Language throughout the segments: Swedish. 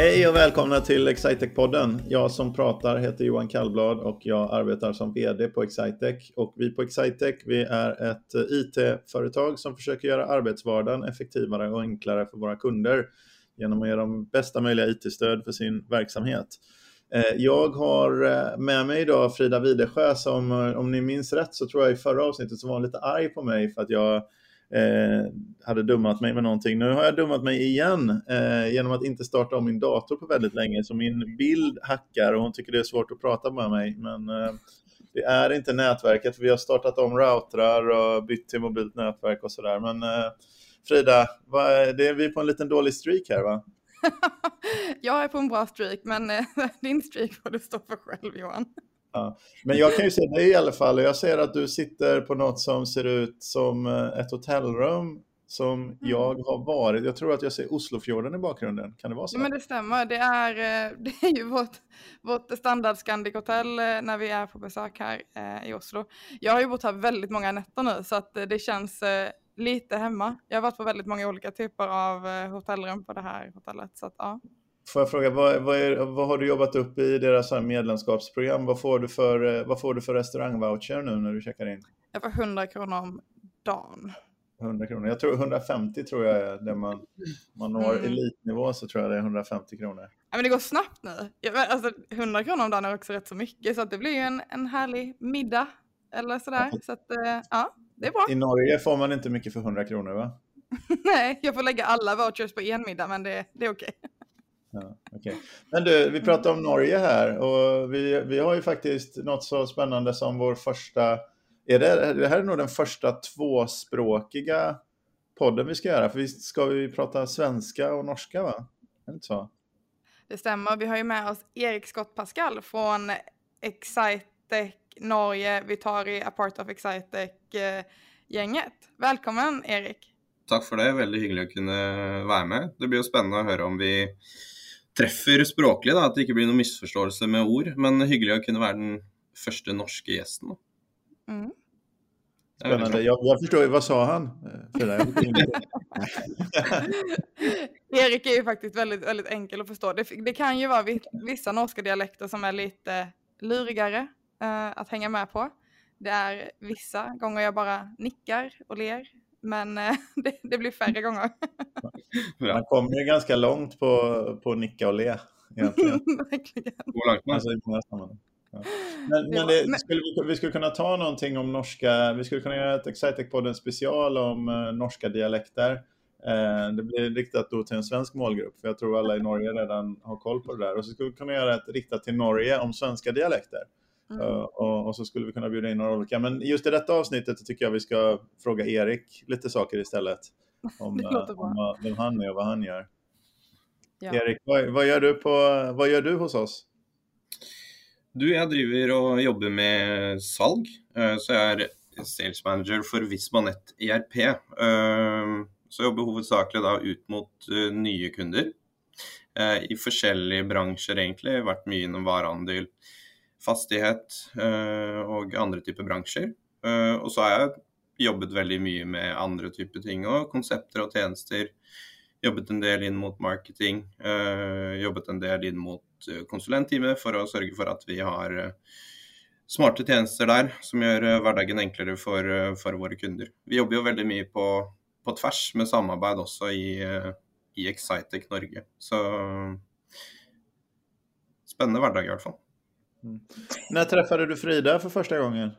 Hej och välkomna till Excitec-podden. Jag som pratar heter Johan Kallblad och jag arbetar som VD på Excitec. Och vi på Excitec vi är ett IT-företag som försöker göra arbetsvardagen effektivare och enklare för våra kunder genom att ge dem bästa möjliga IT-stöd för sin verksamhet. Eh, jag har eh, med mig idag Frida Widesjö som, eh, om ni minns rätt, så tror jag i förra avsnittet så var hon lite arg på mig för att jag eh, hade dummat mig med någonting. Nu har jag dummat mig igen eh, genom att inte starta om min dator på väldigt länge, så min bild hackar och hon tycker det är svårt att prata med mig. Men eh, det är inte nätverket, vi har startat om routrar och bytt till mobilt nätverk och sådär. Men eh, Frida, det är vi på en liten dålig streak här va? jag är på en bra streak, men eh, din streak får du stå för själv Johan. Ja. Men jag kan ju se dig i alla fall jag ser att du sitter på något som ser ut som eh, ett hotellrum som mm. jag har varit. Jag tror att jag ser Oslofjorden i bakgrunden. Kan det vara så? Men det stämmer. Det är, eh, det är ju vårt, vårt standard Scandic hotell när vi är på besök här i Oslo. Jag har ju bott här väldigt många nätter nu så att det känns lite hemma. Jag har varit på väldigt många olika typer av eh, hotellrum på det här hotellet. Så att, ja. Får jag fråga, vad, vad, är, vad, har du jobbat upp i deras medlemskapsprogram? Vad får, du för, eh, vad får du för restaurangvoucher nu när du checkar in? Jag får 100 kronor om dagen. 100 kronor. Jag tror 150 tror jag är det man, man når mm. elitnivå så tror jag det är 150 kronor. Ja, men det går snabbt nu. Jag, alltså, 100 kronor om dagen är också rätt så mycket så att det blir ju en, en härlig middag eller sådär. Så att, eh, ja det är bra. I Norge får man inte mycket för 100 kronor va? Nej, jag får lägga alla vouchers på en middag men det, det är okej. Okay. Ja, okay. Men du, vi pratar om Norge här och vi, vi har ju faktiskt något så spännande som vår första, är det, det här är nog den första tvåspråkiga podden vi ska göra, för vi ska vi prata svenska och norska va? Är det inte så? Det stämmer, vi har ju med oss Erik Scott Pascal från Excitec Norge, Vitari, Apart of Excitec-gänget. Välkommen Erik! Tack för det, väldigt hyggligt att kunna vara med. Det blir ju spännande att höra om vi träffar språkligt, att det inte blir någon missförståelse med ord, men hyggligt att kunna vara den första norska gästen. Mm. Spännande. Jag, jag förstår, vad sa han? Erik är ju faktiskt väldigt, väldigt enkel att förstå. Det, det, kan ju vara vissa norska dialekter som är lite lurigare uh, att hänga med på. Det är vissa gånger jag bara nickar och ler, men uh, det, det, blir färre gånger. Man kommer ju ganska långt på, på nicka och le. Verkligen. Alltså, Ja. Men, men, det, skulle vi, vi, skulle kunna ta någonting om norska, vi skulle kunna göra ett Excitec-podden special om uh, norska dialekter. Uh, det blir riktat då till en svensk målgrupp, för jag tror alla i Norge redan har koll på det där. Och så skulle vi kunna göra ett riktat till Norge om svenska dialekter. Mm. Uh, och, och, så skulle vi kunna bjuda in några olika. Men just i detta avsnittet tycker jag vi ska fråga Erik lite saker istället. Om, uh, om vem han är och vad han gör. Ja. Erik, vad, vad, gör du på, vad gör du hos oss? Du, jag driver och jobbar med salg. Så jag är sales manager för Vismanet ERP. Så jag jobbar huvudsakligen ut mot nya kunder i olika branscher egentligen. Varit mycket inom varuhandel, fastighet eh, och andra typer av branscher. Eh, och så har jag jobbat väldigt mycket med andra typer av ting òg. Konsepter och tjänster. Jobbat en del in mot marketing, eh, jobbat en del in mot eh, konsulentteamet för att sørge for att vi har eh, smarta tjänster där som gör eh, vardagen enklare för, for våra kunder. Vi jobbar ju väldigt mycket på, på tvärs med samarbete också i, i Excitec Norge. Så spännande vardag i alla fall. Mm. När träffade du Frida för första gången?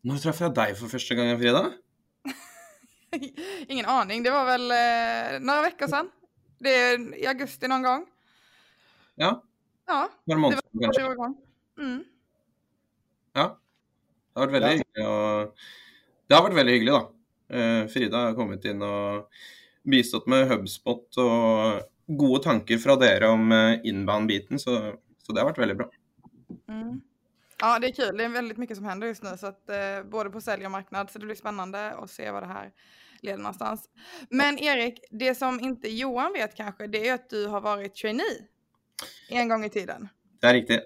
När träffade jag dig för första gången Frida? Ingen aning, det var väl eh, några veckor sedan. Det är i augusti någon gång. Ja. Ja, det var första gången. Mm. Ja. Det har varit väldigt ja. hyggligt. Och... Det har varit väldigt hyggligt då. Eh, Frida har kommit in och bistått med HubSpot och goda tankar från er om eh, inbound-biten. Så så det har varit väldigt bra. Mm. Ja, det är kul. Det är väldigt mycket som händer just nu, så att, eh, både på sälj och marknad, så det blir spännande att se vad det här leder någonstans. Men Erik, det som inte Johan vet kanske, det är att du har varit trainee en gång i tiden. Det är riktigt.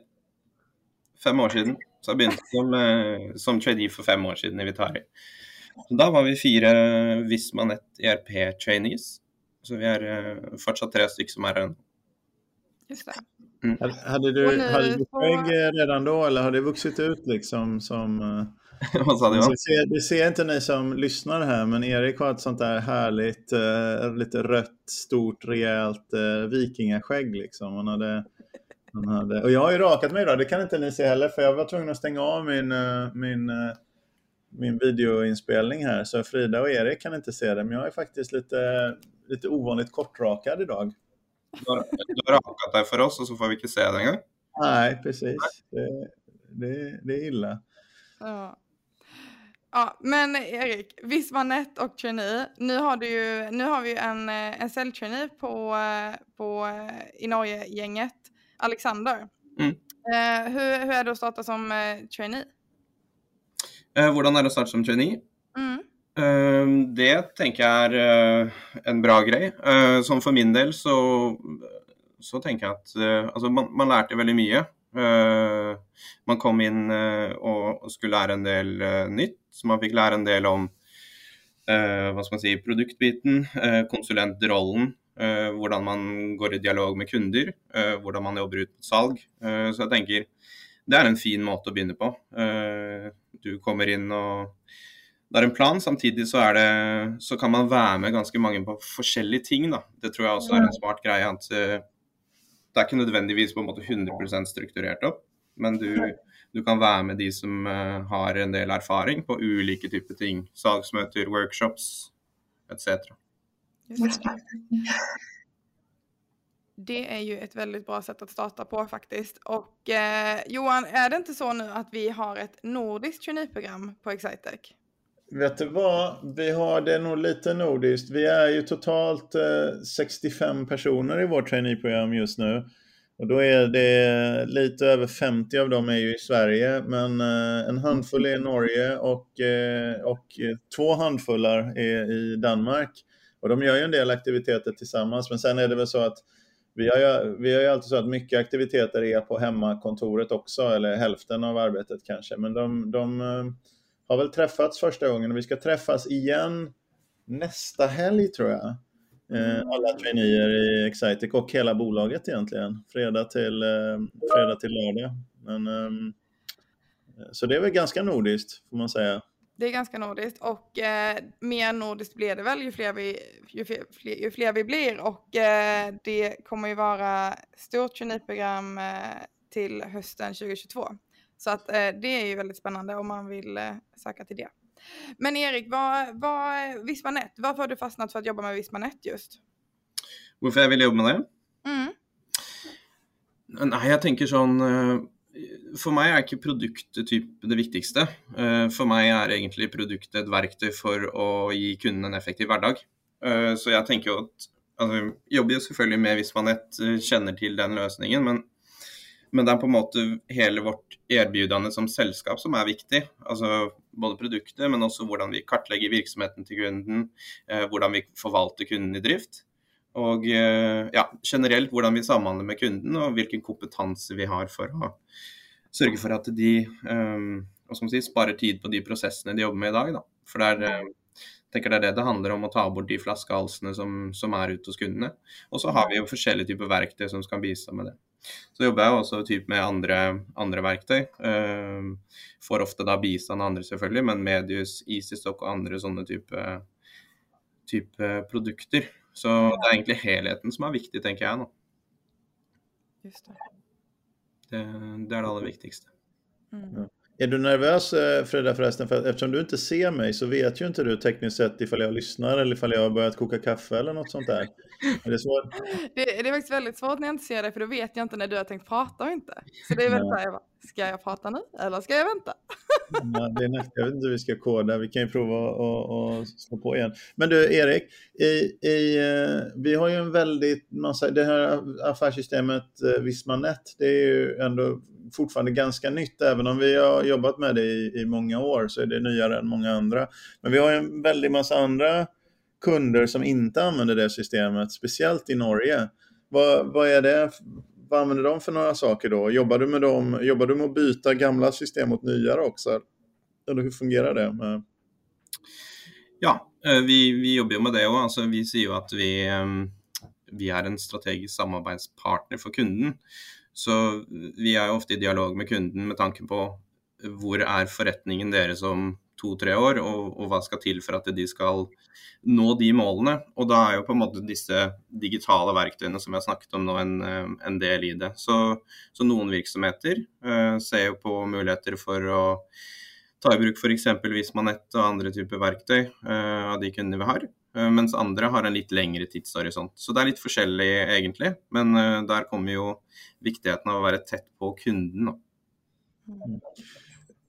Fem år sedan. Så jag började som, eh, som trainee för fem år sedan i Vitari. Så då var vi fyra Visma Net ERP trainees Så vi är uh, fortsatt tre stycken som är här. Just det. Mm. Hade, du, hade du skägg redan då eller har det vuxit ut liksom som... Vad sa du? Det ser, det ser inte ni som lyssnar här, men Erik har ett sånt där härligt, uh, lite rött, stort, rejält uh, vikingaskägg. Liksom. Han hade, han hade, och jag har ju rakat mig idag, det kan inte ni se heller, för jag var tvungen att stänga av min, uh, min, min videoinspelning här, så Frida och Erik kan inte se det, men jag är faktiskt lite, lite ovanligt kortrakad idag. Du har, rakat dig för oss och så får vi inte se det en gång? Nej, precis. Det, det, det är illa. Ja. Ja, men Erik, Vismanet och trainee. Nu har, du ju, nu har vi ju en, en säljtrainee på, på, i Norge-gänget, Alexander. Mm. Eh, hur, hur är det att starta som eh, trainee? Eh, hvordan er det å starte som trainee? Mm. Ehm, det tenker jeg er eh, en bra grej. Ehm, som for min del så, så tenker jeg at eh, altså man, man, lærte veldig mye. Ehm, man kom inn eh, och og skulle lære en del nytt. Så man fikk lære en del om hva skal man si, produktbiten, konsulentrollen, hvordan man går i dialog med kunder, hvordan man jobber ut mot salg. så jeg tenker det er en fin måte å begynne på. du kommer inn og det er en plan. Samtidig så, det, så, kan man være med ganske mange på forskjellige ting. Da. Det tror jeg også er en smart greie. at uh, Det er ikke nødvendigvis på en måte 100 strukturert opp, men du, du kan være med de som uh, har en del erfaring på ulike typer ting. Salgsmøter, workshops etc. Det är ju ett väldigt bra sätt att starta på faktiskt. Och eh, Johan, är det inte så nu att vi har ett nordiskt traineeprogram på Excitec? Vet du vad? Vi har det nog lite nordiskt. Vi är ju totalt eh, 65 personer i vårt traineeprogram just nu. Och då är det lite över 50 av dem är ju i Sverige, men eh, en handfull är i Norge och, eh, och två handfullar är i Danmark. Och de gör ju en del aktiviteter tillsammans, men sen är det väl så att vi har ju, vi har ju alltid så att mycket aktiviteter är på hemmakontoret också, eller hälften av arbetet kanske. Men de, de eh, har väl träffats första gången och vi ska träffas igen nästa helg tror jag. Eh, alla traineer i Excitec och hela bolaget egentligen. Fredag till, eh, fredag till lördag. Men, ehm, så det är väl ganska nordiskt får man säga. Det är ganska nordiskt och eh, mer nordiskt blir det väl ju fler vi, ju fler, ju fler vi blir och eh, det kommer ju vara stort traineeprogram eh, till hösten 2022. Så att eh, det är ju väldigt spännande om man vill eh, söka till det. Men Erik, vad, vad, Vismanet, varför har du fastnat för att jobba med Vismanet just? Varför jag vill jobba med det? Mm. Nej, jag tänker sån eh, för mig är inte produktet typ det viktigaste. För mig är egentligen produktet ett verktyg för att ge kunden en effektiv vardag. Så jag tänker att alltså, jobbar ju självklart med Vismanet, känner till den lösningen, men men det är på en måte hele vårt erbjudande som sällskap som är viktigt. Altså både produkter, men också hur vi kartlägger verksamheten till kunden, eh, vi förvaltar kunden i drift. Och eh, ja, generelt hvordan vi samhandler med kunden och vilken kompetens vi har för att sørge for at de eh, si, sparer tid på de processerna de jobbar med idag. Da. For det er, eh, tenker det är det det handlar om, att ta bort de flaskehalsene som, som er ute hos kundene. Och så har vi jo forskjellige typer verktøy som ska bistå med det. Så jobbar jag också typ med andra, andra verktyg. Uh, får ofta då bistand andra självklart, men Medius, EasyStock och andra sådana typ, typ uh, produkter. Så det är egentligen helheten som är viktig, tänker jag. Nu. Just det. Det, det är det allra viktigaste. Mm. Är du nervös eh, Frida förresten? För eftersom du inte ser mig så vet ju inte du tekniskt sett ifall jag lyssnar eller ifall jag har börjat koka kaffe eller något sånt där. Är det, svårt? det, det är faktiskt väldigt svårt när jag inte ser dig för då vet jag inte när du har tänkt prata och inte. Så det är väldigt såhär, ska jag prata nu eller ska jag vänta? Ja, det är nästa, jag vet inte hur vi ska koda, vi kan ju prova att slå på igen. Men du Erik, i, i, eh, vi har ju en väldigt massa, det här affärssystemet eh, Vismanet, det är ju ändå fortfarande ganska nytt, även om vi har jobbat med det i, i många år så är det nyare än många andra. Men vi har ju en väldig massa andra kunder som inte använder det systemet, speciellt i Norge. Vad, vad, är det, vad använder de för några saker då? Jobbar du med, dem, jobbar du med att byta gamla system mot nyare också? Eller hur fungerar det? Med... Ja, eh, vi, vi jobbar med det också. Alltså, vi säger att vi, eh, vi är en strategisk samarbetspartner för kunden. Så vi är ofta i dialog med kunden med tanke på eh, var är förrättningen deres som to-tre år, og, og, hva skal til for at de skal nå de målene. Og da er jo på en måte disse digitale verktøyene som jeg har snakket om nå, en, eh, en del i det. Så, så noen virksomheter uh, ser jo på muligheter for å ta i bruk f.eks. Vismanett og andre typer verktøy uh, av de kundene vi har. Uh, mens andre har en litt lengre tidshorisont. Så det er litt forskjellig egentlig. Men der kommer jo viktigheten av å være tett på kunden. Da. Mm.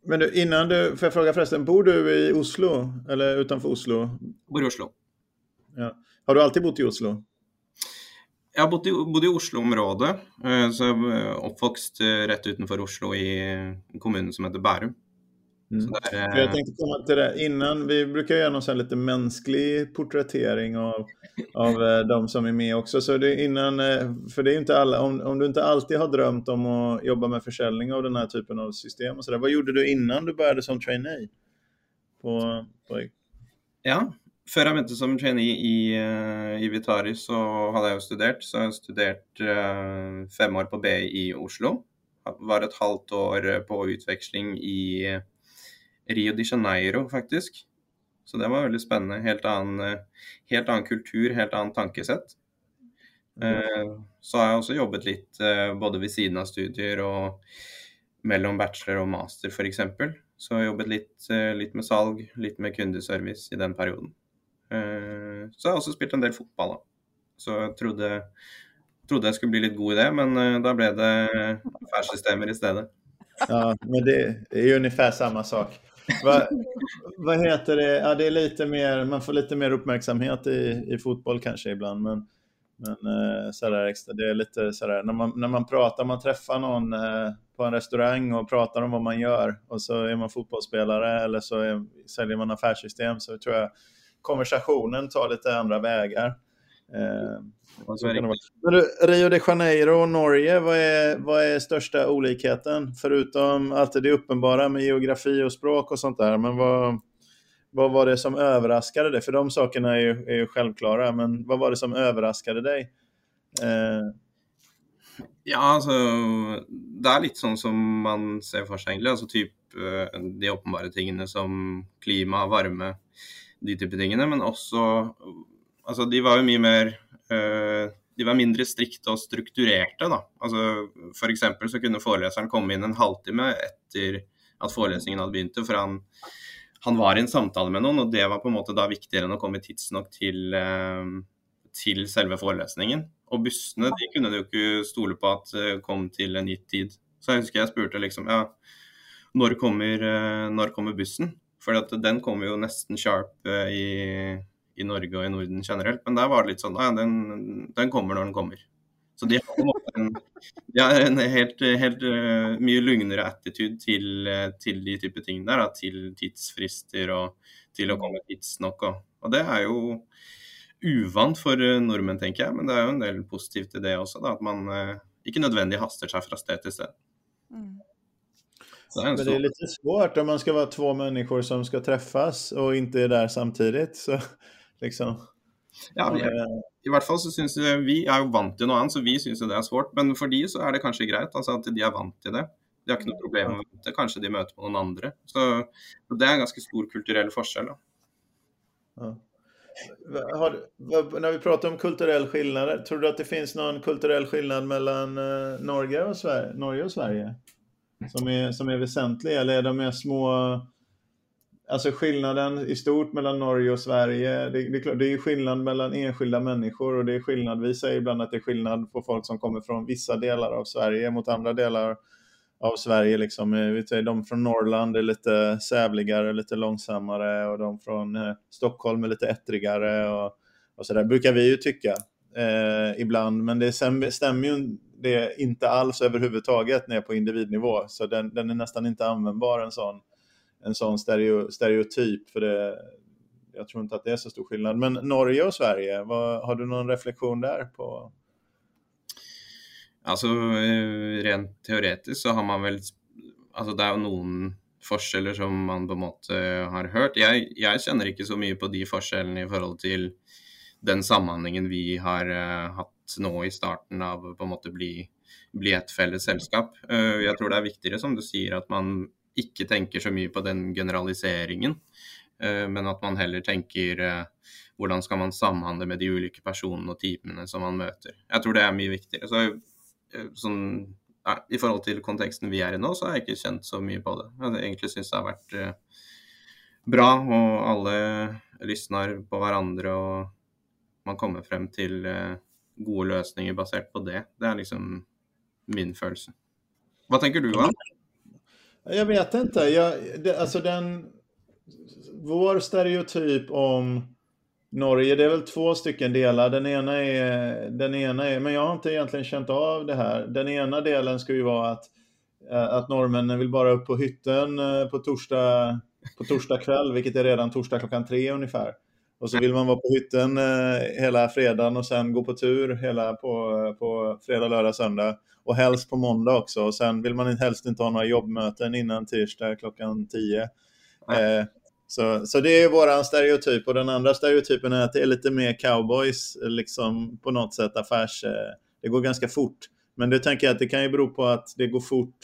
Men du, innan du, får jag fråga förresten, bor du i Oslo eller utanför Oslo? Bor i Oslo. Ja. Har du alltid bott i Oslo? Jeg har bodd i, Oslo-området. Eh, så jeg er oppvokst eh, rett utenfor Oslo i en kommune som heter Bærum. Mm. Där, jag tänkte komma till det innan. Vi brukar göra någon lite mänsklig porträttering av, av eh, de som är med också. Så det innan, eh, för det är inte alla, om, om du inte alltid har drömt om att jobba med försäljning av den här typen av system och så där, vad gjorde du innan du började som trainee? På, på... Ja, før jeg begynte som trainee i, i Vitari, så hadde jeg jo studert. Så jeg har studert uh, fem år på BI i Oslo. Var et halvt år på utveksling i Rio de Janeiro, faktisk. Så det var veldig spennende. Helt annen, eh, helt annen kultur, helt annet tankesett. Eh, så har jeg også jobbet litt eh, både ved siden av studier og mellom bachelor og master f.eks. Så jeg har jobbet litt, litt, med salg, litt med kundeservice i den perioden. Så jeg har også spilt en del fotball, da. Så jeg trodde, trodde jeg skulle bli litt god i det, men da ble det affärssystemer i stedet. Ja, men det är ju ungefär samma sak vad, vad heter det? Ja, det är lite mer, man får lite mer uppmärksamhet i, i fotboll kanske ibland. Men, men eh, sådär extra, det är lite sådär, när man, när man pratar, man träffar någon eh, på en restaurang och pratar om vad man gör och så är man fotbollsspelare eller så är, säljer man affärssystem så tror jag konversationen tar lite andra vägar. Eh, men du, Rio de Janeiro och Norge, vad är, vad är största olikheten? Förutom allt det uppenbara med geografi och språk och sånt där. Men vad, vad var det som överraskade dig? För de sakerna är ju, är ju självklara, men vad var det som överraskade dig? Eh... Ja, alltså det är lite sånt som man ser för sig egentligen. Alltså typ eh, de uppenbara tingene som klima, värme, de typer tingene. Men också, Altså, de var jo mye mer uh, de var mindre strikte og strukturerte. Da. Altså, for eksempel så kunne foreleseren komme inn en halvtime etter at forelesningen hadde begynt, for han, han, var i en samtale med noen, og det var på en måte da viktigere enn å komme tidsnok til, eh, til selve forelesningen. Og bussene de kunne du jo ikke stole på at eh, kom til en gitt tid. Så jeg husker jeg spurte liksom ja, når kommer, eh, når kommer bussen? For den kommer jo nesten sharp i i Norge og i Norden generelt. Men der var det litt sånn ja, den, den kommer når den kommer. Så de har en, de har en helt, helt uh, mye lugnere attitude til, til, de type ting der. Da, til tidsfrister og til å komme tidsnok. Og, og det er jo uvant for uh, nordmenn, tenker jeg. Men det er jo en del positivt i det også. Da, at man uh, ikke nødvendig haster seg fra sted til sted. Mm. Det är, Men det är lite svårt om man ska vara två människor som ska träffas och inte är där samtidigt. Så liksom. Ja, vi, I hvert fall så syns vi er jo vant til noe annet, så vi syns det er svårt. Men for de så er det kanskje greit altså at de er vant til det. De har ikke noe problem med å vente. Kanskje de møter på noen andre. Så det er en ganske stor kulturell forskjell. Ja. Har, när vi pratar om kulturell skillnad, tror du att det finns någon kulturell skillnad mellan uh, Norge, och Sverige, Norge och Sverige? Som är, som är väsentlig? Eller är de mer små Alltså skillnaden i stort mellan Norge och Sverige, det, det, det är skillnad mellan enskilda människor och det är skillnad, vi säger ibland att det är skillnad på folk som kommer från vissa delar av Sverige mot andra delar av Sverige. Liksom. Eh, vi säger, de från Norrland är lite sävligare, lite långsammare och de från eh, Stockholm är lite ettrigare och, och sådär, brukar vi ju tycka eh, ibland. Men det stämmer ju det inte alls överhuvudtaget ner på individnivå, så den, den är nästan inte användbar en sån en sån stereo, stereotyp. För det, jag tror inte att det är så stor skillnad. Men Norge och Sverige, vad, har du någon reflektion där? på? Alltså eh, rent teoretiskt så har man väl, alltså det är ju någon forskjeller som man på en eh, måte har hørt. Jeg, jeg kjenner ikke så mycket på de forskjellene i forhold til den samhandlingen vi har eh, uh, nu i starten av på en måte bli, bli ett felles selskap. Uh, tror det är viktigare, som du säger, att man ikke tenker så mye på den generaliseringen, eh, men at man heller tenker eh, hvordan skal man samhandle med de ulike personene og teamene som man møter. Jeg tror det er mye viktigere. Så, eh, sånn, ja, I forhold til konteksten vi er i nå, så har jeg ikke kjent så mye på det. Jeg egentlig syns det har vært bra, og alle lysner på hverandre. og man kommer frem til eh, gode løsninger basert på det. Det är liksom min følelse. Vad tänker du, Johan? Jag vet inte. Jag, det, alltså den, vår stereotyp om Norge, det är väl två stycken delar. Den ena är, den ena är, men jag har inte egentligen känt av det här. Den ena delen ska ju vara att, eh, att norrmännen vill bara upp på hytten eh, på torsdag, på torsdag kväll, vilket är redan torsdag klockan tre ungefär. Och så vill man vara på hytten eh, hela fredagen och sen gå på tur hela på, på fredag, lördag, söndag. Och helst på måndag också. Och sen vill man helst inte ha några jobbmöten innan tisdag klockan 10. Eh, så, så det är våran stereotyp. Och den andra stereotypen är att det är lite mer cowboys, liksom på något sätt affärs... Eh, det går ganska fort. Men det tänker jag att det kan ju bero på att det går fort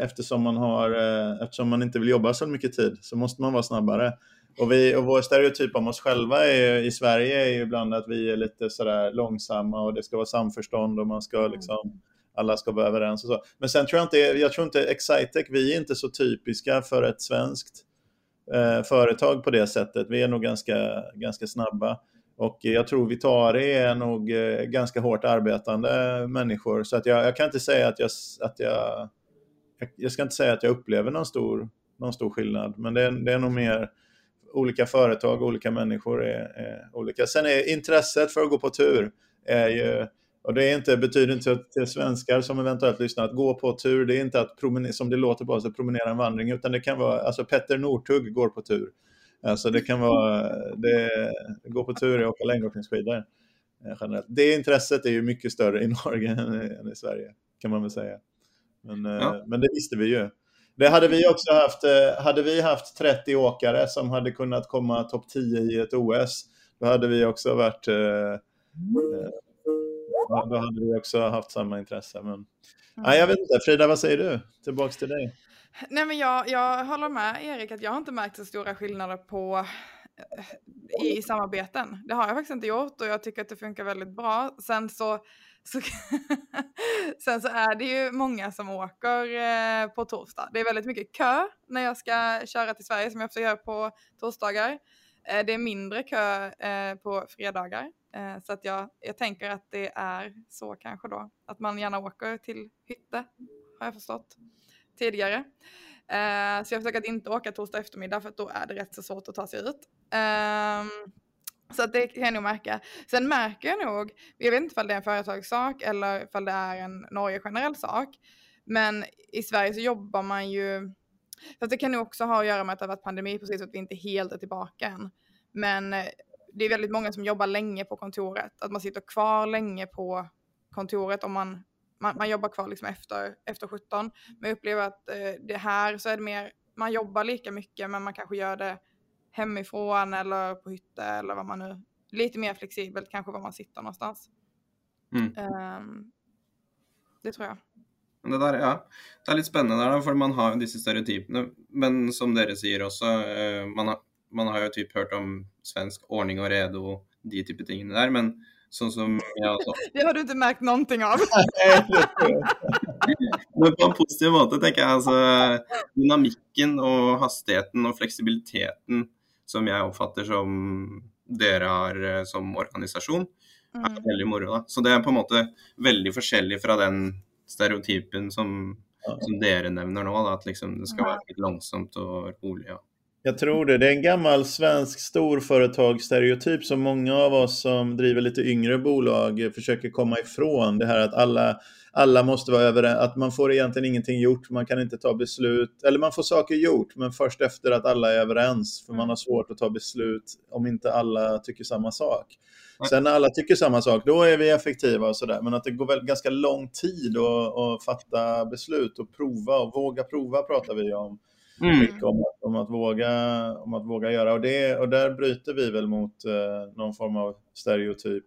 eftersom man, har, eh, eftersom man inte vill jobba så mycket tid. Så måste man vara snabbare. Och, vi, och vår stereotyp om oss själva är, i Sverige är ju ibland att vi är lite sådär långsamma och det ska vara samförstånd och man ska mm. liksom, alla ska vara överens och så. Men sen tror jag inte, jag tror inte Excitec, vi är inte så typiska för ett svenskt eh, företag på det sättet. Vi är nog ganska, ganska snabba. Och jag tror Vitari är nog eh, ganska hårt arbetande människor. Så att jag, jag kan inte säga att jag, att jag, jag ska inte säga att jag upplever någon stor, någon stor skillnad. Men det, det är nog mer olika företag och olika människor är, är, olika. Sen är intresset för att gå på tur är ju, och det är inte, betyder inte till svenskar som eventuellt lyssnar att gå på tur, det är inte att promenera, som det låter på oss, att promenera en vandring, utan det kan vara, alltså Petter Northug går på tur. Alltså det kan vara, det, gå på tur är att åka längdåkningsskidor. Eh, generellt. Det intresset är ju mycket större i Norge än i Sverige, kan man väl säga. Men, eh, ja. men det visste vi ju. Det hade vi också haft. Eh, hade vi haft 30 åkare som hade kunnat komma topp 10 i ett OS, då hade vi också varit... Eh, eh, då hade vi också haft samma intresse. Men, mm. nej, jag vet inte. Frida, vad säger du? Tillbaks till dig. Nej, men jag, jag håller med Erik att jag har inte märkt så stora skillnader på i samarbeten. Det har jag faktiskt inte gjort och jag tycker att det funkar väldigt bra. Sen så så, sen så är det ju många som åker eh, på torsdag. Det är väldigt mycket kö när jag ska köra till Sverige som jag ofta gör på torsdagar. Eh, det är mindre kö eh, på fredagar. Så att jag, jag tänker att det är så kanske då. Att man gärna åker till hytte, har jag förstått, tidigare. Eh, så jag försöker att inte åka torsdag eftermiddag för att då är det rätt så svårt att ta sig ut. Ehm, så att det kan jag nog märka. Sen märker jag nog, jag vet inte om det är en företagssak eller om det är en Norge generell sak, men i Sverige så jobbar man ju, fast det kan nog också ha att göra med att det har varit pandemi precis så att vi inte helt är tillbaka än. Men eh, det är väldigt många som jobbar länge på kontoret, att man sitter kvar länge på kontoret om man, man, man jobbar kvar liksom efter, efter 17. Men jag upplever att eh, det här så är det mer, man jobbar lika mycket men man kanske gör det hemifrån eller på hytte eller vad man nu, lite mer flexibelt kanske var man sitter någonstans. Mm. Um, det tror jag. Det, der, ja. det er litt spennende der, for man har disse stereotypene. Men som dere sier også, uh, man, har, man har jo typ hørt om svensk ordning og rede og de type tingene der. Men sånn som jeg også Det har du ikke merket noe av. men på en positiv måte, tenker jeg. Altså, dynamikken og hastigheten og fleksibiliteten som jeg oppfatter som dere har eh, som organisasjon, er mm. veldig moro. da. Så det er på en måte veldig forskjellig fra den stereotypen som, som dere nevner nå, da, at liksom det skal være litt langsomt og rolig. Ja. Jag tror det. Det är en gammal svensk storföretagsstereotyp som många av oss som driver lite yngre bolag försöker komma ifrån. Det här att alla, alla måste vara överens, att man får egentligen ingenting gjort, man kan inte ta beslut, eller man får saker gjort, men först efter att alla är överens, för man har svårt att ta beslut om inte alla tycker samma sak. Sen när alla tycker samma sak, då är vi effektiva och sådär, men att det går väl ganska lång tid att, att fatta beslut och prova och våga prova pratar vi om mm. om, att, om, att våga, om att våga göra. Och, det, och där bryter vi väl mot eh, någon form av stereotyp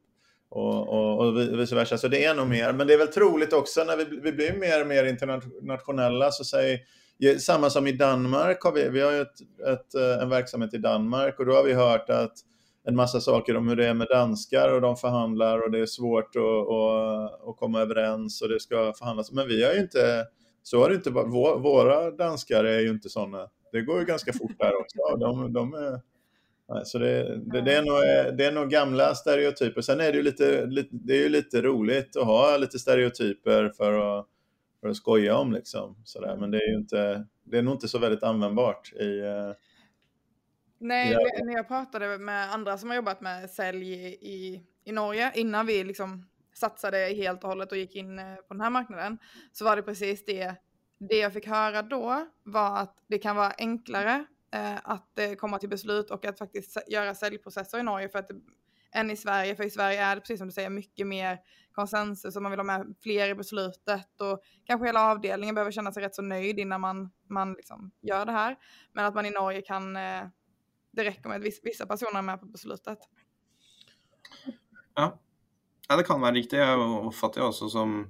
och, och, och vice versa. Så det är nog mer. Men det är väl troligt också när vi, vi blir mer och mer internationella så säger samma som i Danmark, har vi, vi har ju ett, ett, eh, en verksamhet i Danmark och då har vi hört att en massa saker om hur det är med danskar och de förhandlar och det är svårt att, att, att komma överens och det ska förhandlas. Men vi har ju inte, så har det inte varit, våra danskar är ju inte sådana. Det går ju ganska fort där också. De, de är, så det, det, det, är nog, det är nog gamla stereotyper. Sen är det ju lite, det är ju lite roligt att ha lite stereotyper för att, för att skoja om. Liksom, sådär. Men det är, ju inte, det är nog inte så väldigt användbart i, eh, Nej, när jag pratade med andra som har jobbat med sälj i, i Norge innan vi liksom satsade helt och hållet och gick in eh, på den här marknaden så var det precis det. Det jag fick höra då var att det kan vara enklare eh, att eh, komma till beslut och att faktiskt göra säljprocesser i Norge för att, eh, än i Sverige. För i Sverige är det precis som du säger mycket mer konsensus och man vill ha med fler i beslutet och kanske hela avdelningen behöver känna sig rätt så nöjd innan man, man liksom gör det här. Men att man i Norge kan eh, det räcker med att vissa personer är med på beslutet. Ja, ja det kan vara riktigt. Jag uppfattar också som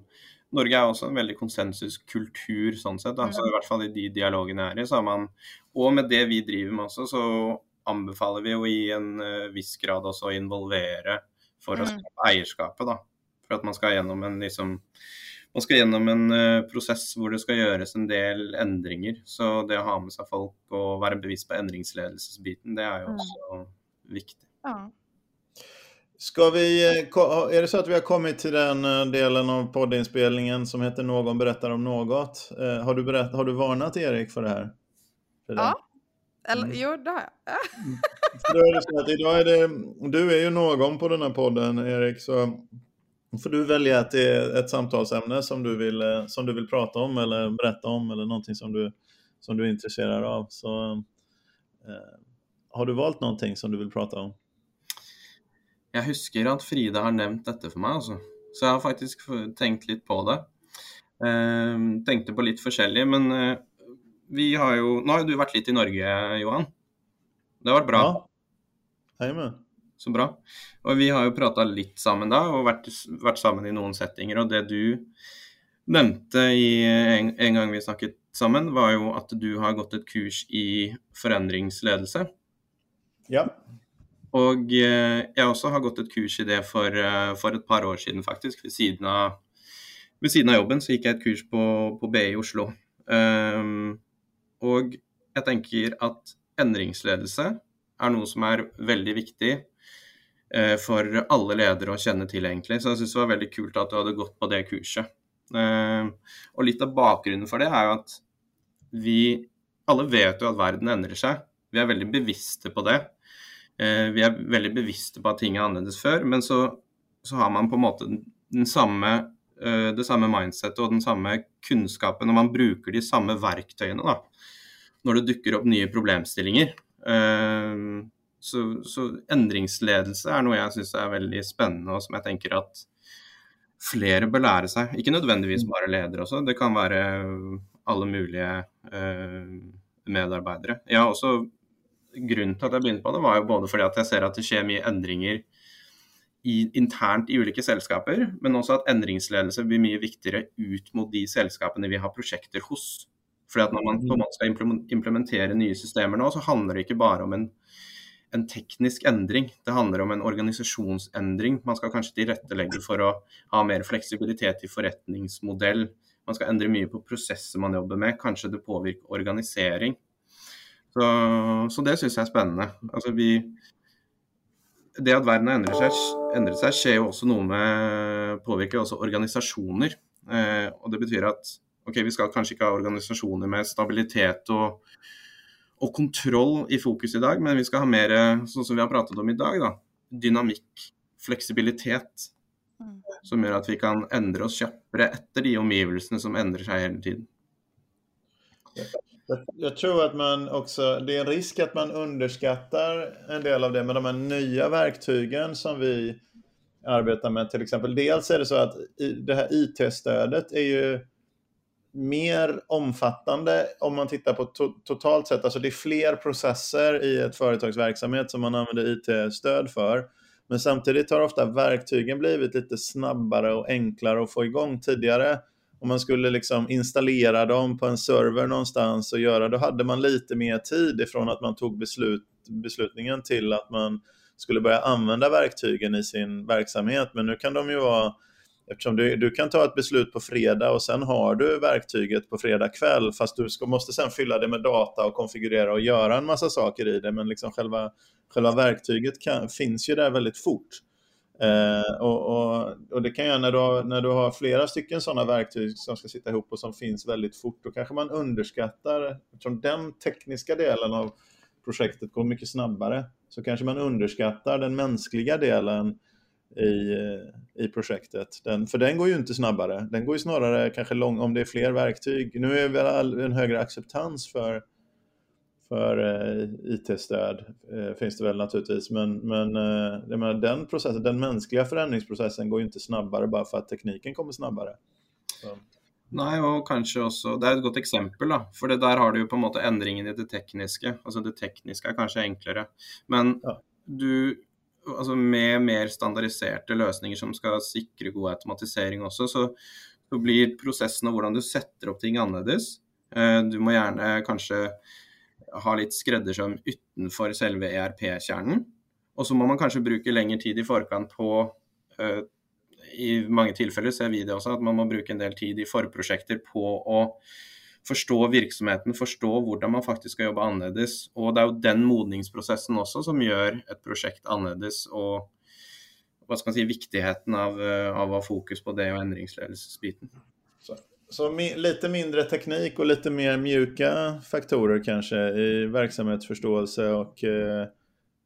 Norge är också en väldigt konsensuskultur sånn sett. Mm. Så i alla fall i de är i, så har man Och med det vi driver med också så anbefaler vi att i en uh, viss grad också involvera för att mm. skapa ägarskapet då. För att man ska igenom en liksom man ska gjennom en uh, prosess hvor det skal gjøres en del endringer. Så det å ha med seg folk og være bevisst på endringsledelsesbiten, det er jo mm. også viktig. Ja. Ska vi, eh, är det så att vi har kommit till den eh, delen av poddinspelningen som heter Någon berättar om något? Har du, berätt, har du varnat Erik för det här? För ja, eller mm. jo det har jag. Då är det så att idag är det, du är ju någon på den här podden Erik, så får du välja ett, ett samtalsämne som du, vill, eh, som du vill prata om eller berätta om eller någonting som du, som du är intresserad av. Så, eh, har du valt någonting som du vill prata om? Jag husker att Frida har nämnt detta för mig, alltså. så jag har faktiskt tänkt lite på det. Eh, tänkte på lite olika, men eh, vi har ju, nu har du varit lite i Norge, Johan. Det har varit bra. Ja. Jajamän. Så bra. Og vi har jo prata litt sammen da, og vært, vært, sammen i noen settinger. Og det du nevnte i en, en, gang vi snakket sammen, var jo at du har gått et kurs i forandringsledelse. Ja. Og eh, jeg også har gått et kurs i det for, eh, for et par år siden, faktisk. Ved siden, av, ved siden av, jobben så gikk jeg et kurs på, på BI i Oslo. Ehm, um, og jeg tenker at endringsledelse er noe som er veldig viktig uh, eh, for alle ledere å kjenne til, egentlig. Så jeg syns det var veldig kult at du hadde gått på det kurset. Ehm, uh, og litt av bakgrunnen for det er jo at vi alle vet jo at verden endrer seg. Vi er veldig bevisste på det. Eh, vi er veldig bevisste på at ting er annerledes før, men så, så har man på en måte den samme, det samme mindsettet og den samme kunnskapen, og man bruker de samme verktøyene da, når det dukker opp nye problemstillinger. Så, så, endringsledelse er noe jeg syns er veldig spennende, og som jeg tenker at flere bør lære seg. Ikke nødvendigvis mm. bare ledere også, det kan være alle mulige eh, medarbeidere. Jeg har også Grunnen til at jeg begynte på det, var jo både fordi at jeg ser at det skjer mye endringer i, internt i ulike selskaper, men også at endringsledelse blir mye viktigere ut mot de selskapene vi har prosjekter hos. Fordi at Når man, når man skal implementere nye systemer nå, så handler det ikke bare om en en teknisk endring. Det handler om en organisasjonsendring. Man skal kanskje tilrettelegge for å ha mer fleksibilitet i forretningsmodell. Man skal endre mye på prosesser man jobber med. Kanskje det påvirker organisering. Så, så det syns jeg er spennende. Altså vi, det at verden har endret seg, endret seg, skjer jo også noe med Påvirker også organisasjoner. Eh, og det betyr at ok, vi skal kanskje ikke ha organisasjoner med stabilitet og og kontroll i fokus i dag, men vi skal ha mer, sånn som vi har pratet om i dag, da, dynamikk, fleksibilitet. Mm. Som gjør at vi kan endre oss kjappere etter de omgivelsene som endrer seg hele tiden. Jag tror att man också, det är en risk att man underskattar en del av det med de här nya verktygen som vi arbetar med till exempel. Dels är det så att det här IT-stödet är ju mer omfattande om man tittar på to totalt sett. Alltså det är fler processer i ett företags verksamhet som man använder IT-stöd för. Men samtidigt har ofta verktygen blivit lite snabbare och enklare att få igång tidigare. Om man skulle liksom installera dem på en server någonstans och göra, då hade man lite mer tid ifrån att man tog beslut, beslutningen till att man skulle börja använda verktygen i sin verksamhet. Men nu kan de ju vara Eftersom du, du kan ta ett beslut på fredag och sen har du verktyget på fredag kväll fast du ska, måste sen fylla det med data och konfigurera och göra en massa saker i det. Men liksom själva, själva verktyget kan, finns ju där väldigt fort. Eh, och, och, och, det kan jag när du, har, när du har flera stycken sådana verktyg som ska sitta ihop och som finns väldigt fort, då kanske man underskattar, eftersom den tekniska delen av projektet går mycket snabbare, så kanske man underskattar den mänskliga delen i, eh, i projektet. Den, för den går ju inte snabbare. Den går ju snarare kanske lång, om det är fler verktyg. Nu är väl en högre acceptans för, för eh, IT-stöd eh, finns det väl naturligtvis. Men, men eh, menar, den, processen, den mänskliga förändringsprocessen går ju inte snabbare bara för att tekniken kommer snabbare. Så. Nej, och kanske också, det är ett gott exempel, da. for det där har du ju på en måte endringen i det tekniska. Altså det tekniska är kanske enklare. Men ja. du altså med mer standardiserte løsninger som skal sikre god automatisering også, så, så blir prosessen og hvordan du setter opp ting. Eh, du må gjerne kanskje ha litt skreddersøm utenfor selve ERP-kjernen. Og så må man kanskje bruke lengre tid i forkant på uh, I mange tilfeller ser vi det også, at man må bruke en del tid i forprosjekter på å forstå virksomheten, forstå hvordan man faktisk skal jobbe annerledes. Og det er jo den modningsprosessen også som gjør et prosjekt annerledes. og hva skal man si, viktigheten av, eh, av å ha fokus på det och endringsledelsesbiten. Så, så mi, lite mindre teknik och lite mer mjuka faktorer kanske i verksamhetsförståelse och eh,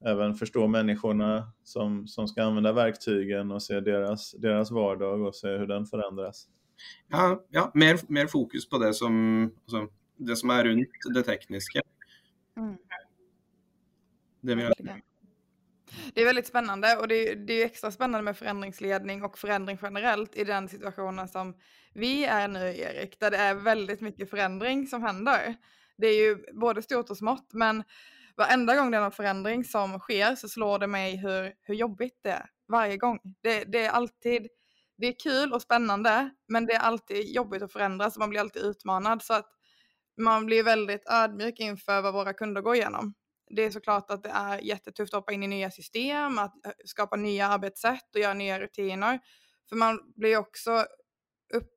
även förstå människorna som, som ska använda verktygen och se deras, deras vardag och se hur den förändras. Ja, ja mer, mer, fokus på det som, alltså, det som är runt det tekniska. Mm. Det, vill jag det är väldigt spännande och det, det är extra spännande med förändringsledning och förändring generellt i den situationen som vi är nu Erik, där det är väldigt mycket förändring som händer. Det är ju både stort och smått, men varenda gång det är någon förändring som sker så slår det mig hur, hur jobbigt det är varje gång. Det, det är alltid det är kul och spännande, men det är alltid jobbigt att förändras och man blir alltid utmanad. Så att man blir väldigt ödmjuk inför vad våra kunder går igenom. Det är såklart att det är jättetufft att hoppa in i nya system, att eh, skapa nya arbetssätt och göra nya rutiner. För man blir också upp...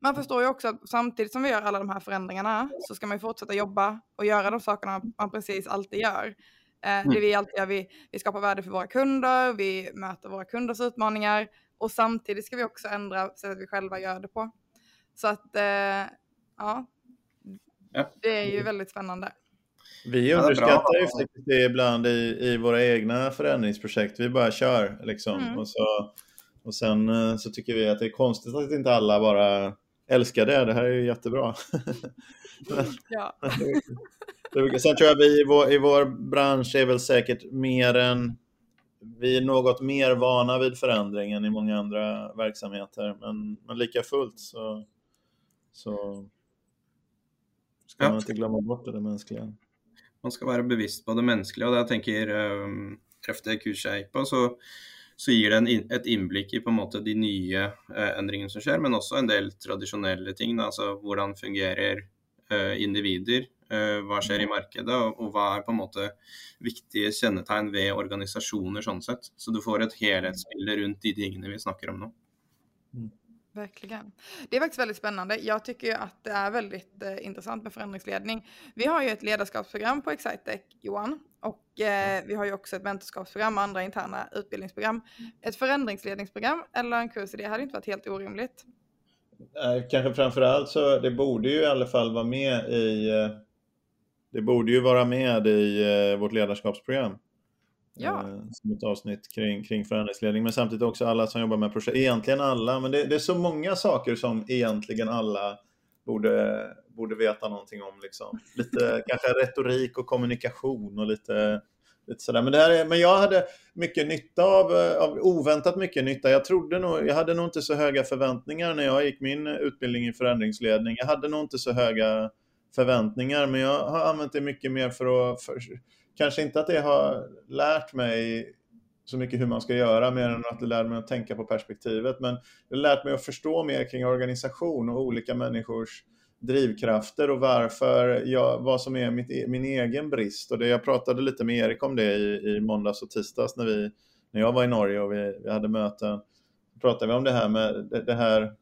Man förstår ju också att samtidigt som vi gör alla de här förändringarna så ska man ju fortsätta jobba och göra de sakerna man precis alltid gör. Eh, mm. Det vi alltid gör, vi, vi skapar värde för våra kunder, vi möter våra kunders utmaningar och samtidigt ska vi också ändra sättet vi själva gör det på. Så att, eh, ja, det är ju väldigt spännande. Vi underskattar ju faktiskt det ibland i, i våra egna förändringsprojekt. Vi bara kör liksom. Mm. Och, så, och sen eh, så tycker vi att det är konstigt att inte alla bara älskar det. Det här är ju jättebra. ja. Sen tror jag vi i vår, i vår bransch är väl säkert mer än vi är något mer vana vid förändring än i många andra verksamheter, men, men lika fullt så, så ska man inte glömma bort det mänskliga. Man ska vara bevisst på det mänskliga och jag tänker um, efter kurset på så, så ger det en, ett inblick i på en måte de nya uh, ändringarna som sker, men också en del traditionella ting, alltså hur fungerar uh, individer Eh, hva skjer i markedet, og hva er på en måte viktige kjennetegn ved organisasjoner sånn sett. Så du får ett helhetsbilde runt de tingene vi snackar om nu. Mm. Mm. Verkligen. Det är faktiskt väldigt spännande. Jag tycker ju att det är väldigt eh, intressant med förändringsledning. Vi har ju ett ledarskapsprogram på Excitec, Johan, och eh, vi har ju också ett mentorskapsprogram och andra interna utbildningsprogram. Ett förändringsledningsprogram eller en kurs i det hade inte varit helt orimligt. Kanske framförallt så det borde ju i alla fall vara med i eh, det borde ju vara med i eh, vårt ledarskapsprogram. Ja. Eh, som ett avsnitt kring, kring förändringsledning, men samtidigt också alla som jobbar med projekt. Egentligen alla, men det, det är så många saker som egentligen alla borde, borde veta någonting om. Liksom. Lite kanske retorik och kommunikation och lite lite sådär. Men, det här är, men jag hade mycket nytta av, av, oväntat mycket nytta. Jag trodde nog, jag hade nog inte så höga förväntningar när jag gick min utbildning i förändringsledning. Jag hade nog inte så höga förväntningar, men jag har använt det mycket mer för att, för, kanske inte att det har lärt mig så mycket hur man ska göra mer än att det lärde mig att tänka på perspektivet. Men det har lärt mig att förstå mer kring organisation och olika människors drivkrafter och varför jag, vad som är mitt, e, min egen brist. Och det, jag pratade lite med Erik om det i, i måndags och tisdags när, vi, när jag var i Norge och vi, vi hade möten. Då pratade vi om det här med det, det här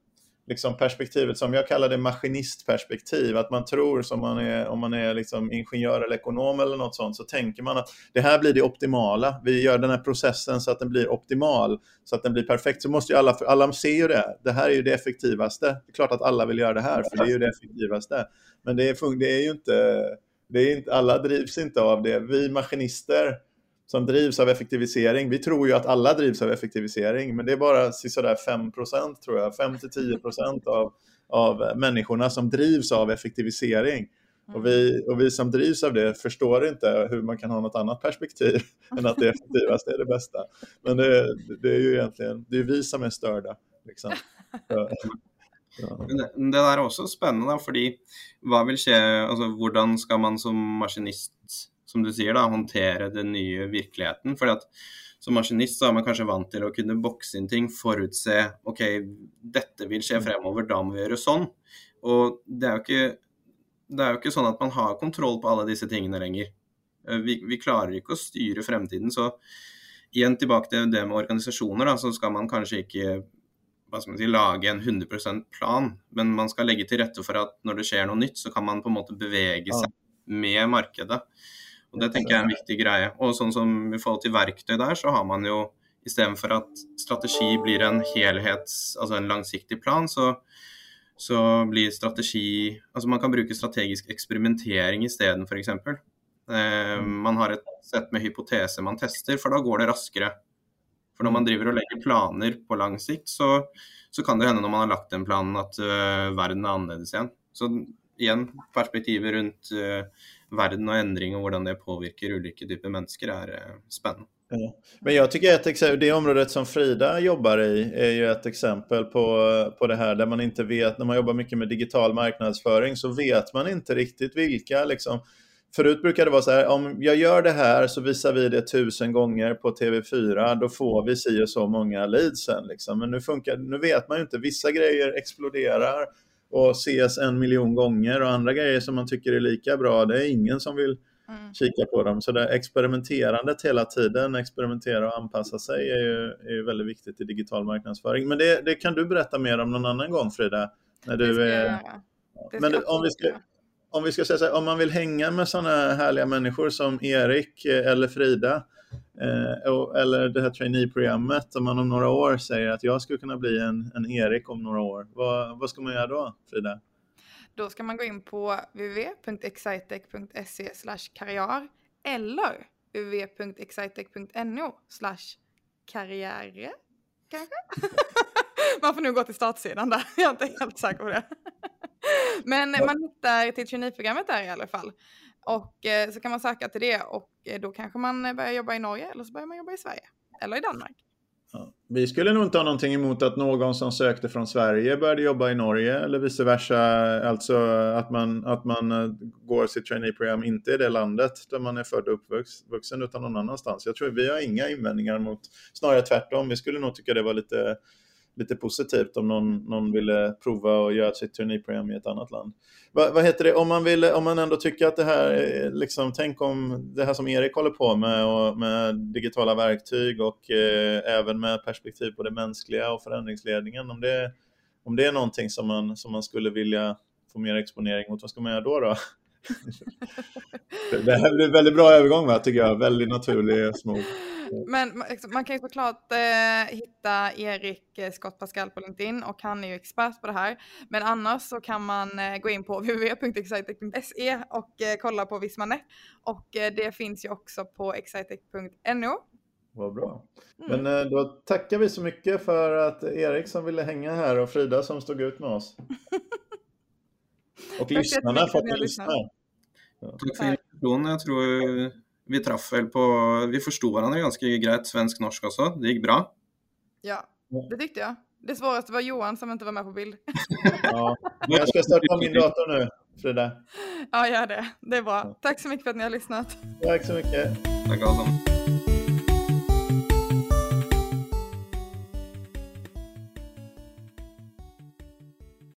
liksom perspektivet som jag kallar det maskinistperspektiv, att man tror som man är, om man är liksom ingenjör eller ekonom eller något sånt, så tänker man att det här blir det optimala. Vi gör den här processen så att den blir optimal, så att den blir perfekt. Så måste ju alla, alla ser ju det. Det här är ju det effektivaste. Det är klart att alla vill göra det här, för det är ju det effektivaste. Men det är, det är ju inte, det är inte, alla drivs inte av det. Vi maskinister som drivs av effektivisering. Vi tror ju att alla drivs av effektivisering, men det är bara sådär 5% tror jag, 5-10 av, av människorna som drivs av effektivisering. Och vi, och vi som drivs av det förstår inte hur man kan ha något annat perspektiv än att det effektivaste är det bästa. Men det, det är ju egentligen det är vi som är störda. Liksom. Ja. Det där är också spännande, för vad vill ske, alltså, hur ska man som maskinist som du sier, da, håndtere den nye virkeligheten. Fordi at som maskinist så er man kanskje vant til å kunne bokse inn ting, forutse OK, dette vil skje fremover, da må vi gjøre sånn. Og det er jo ikke, det er jo ikke sånn at man har kontroll på alle disse tingene lenger. Eh, vi, vi klarer ikke å styre fremtiden. Så igjen tilbake til det med organisasjoner, da, så skal man kanskje ikke man si, lage en 100 plan, men man skal legge til rette for at når det skjer noe nytt, så kan man på en måte bevege seg med markedet. Og Det tenker jeg er en viktig greie. Og sånn som I forhold til verktøy der, så har man jo istedenfor at strategi blir en helhets, altså en langsiktig plan, så, så blir strategi Altså man kan bruke strategisk eksperimentering isteden, f.eks. Eh, mm. man har et sett med hypoteser man tester, for da går det raskere. For når man driver og legger planer på lang sikt, så, så kan det hende når man har lagt den planen at uh, verden er annerledes igjen. Så igjen, perspektivet rundt uh, eh, världen och ändring och hur det påverkar olika typer av människor är eh, spännande. Ja. Men jag tycker att det området som Frida jobbar i är ju ett exempel på, på det här där man inte vet, när man jobbar mycket med digital marknadsföring så vet man inte riktigt vilka liksom, Förut brukade det vara så här, om jag gör det här så visar vi det tusen gånger på TV4, då får vi si och så många leadsen. Liksom. Men nu, funkar, nu vet man ju inte, vissa grejer exploderar, och ses en miljon gånger och andra grejer som man tycker är lika bra, det är ingen som vill mm. kika på dem. Så det experimenterandet hela tiden, experimentera och anpassa sig är ju, är ju väldigt viktigt i digital marknadsföring. Men det, det, kan du berätta mer om någon annan gång Frida. När du är... Men om vi ska, om vi ska säga här, om man vill hänga med sådana härliga människor som Erik eller Frida, Eh, eller det här trainee-programmet, om man om några år säger att jag skulle kunna bli en, en Erik om några år, vad, vad ska man göra då, Frida? Då ska man gå in på www.excitec.se karriär eller www.excitec.no karriäre kanske? man får nog gå till startsidan där, jag är inte helt säker på det. Men man hittar till traineeprogrammet där i alla fall. Och eh, så kan man söka till det och eh, då kanske man eh, börjar jobba i Norge eller så börjar man jobba i Sverige. Eller i Danmark. Ja. Vi skulle nog inte ha någonting emot att någon som sökte från Sverige började jobba i Norge eller vice versa. Alltså att man, att man eh, går sitt traineeprogram inte i det landet där man är född och uppvuxen utan någon annanstans. Jag tror vi har inga invändningar mot, snarare tvärtom. Vi skulle nog tycka det var lite lite positivt om någon, någon ville prova att göra sitt turnéprogram i ett annat land. Va, vad heter det, om man, vill, om man ändå tycker att det här, liksom, tänk om det här som Erik håller på med, och med digitala verktyg och eh, även med perspektiv på det mänskliga och förändringsledningen, om det, om det är någonting som man, som man skulle vilja få mer exponering mot, vad ska man göra då? då? det här blir en väldigt bra övergång va, tycker jag, väldigt naturlig och smooth. Men man kan ju såklart eh, hitta Erik eh, Scott Pascal på LinkedIn och han är ju expert på det här. Men annars så kan man eh, gå in på www.excitec.se och eh, kolla på Vismanet. Och eh, det finns ju också på excitec.no. Vad bra. Mm. Men eh, då tackar vi så mycket för att Erik som ville hänga här och Frida som stod ut med oss. Och lyssnarna för att ni lyssnar. Tack för invitationen. Jag tror Vi traff väl på Vi förstod varandra ganska greit svensk-norsk också. Det gick bra. Ja, det tyckte jag. Det svåraste var Johan som inte var med på bild. Ja. Jag ska starta min dator nu, Frida. Ja, gör det. Det är bra. Tack så mycket för att ni har lyssnat. Tack så mycket. Tack alla.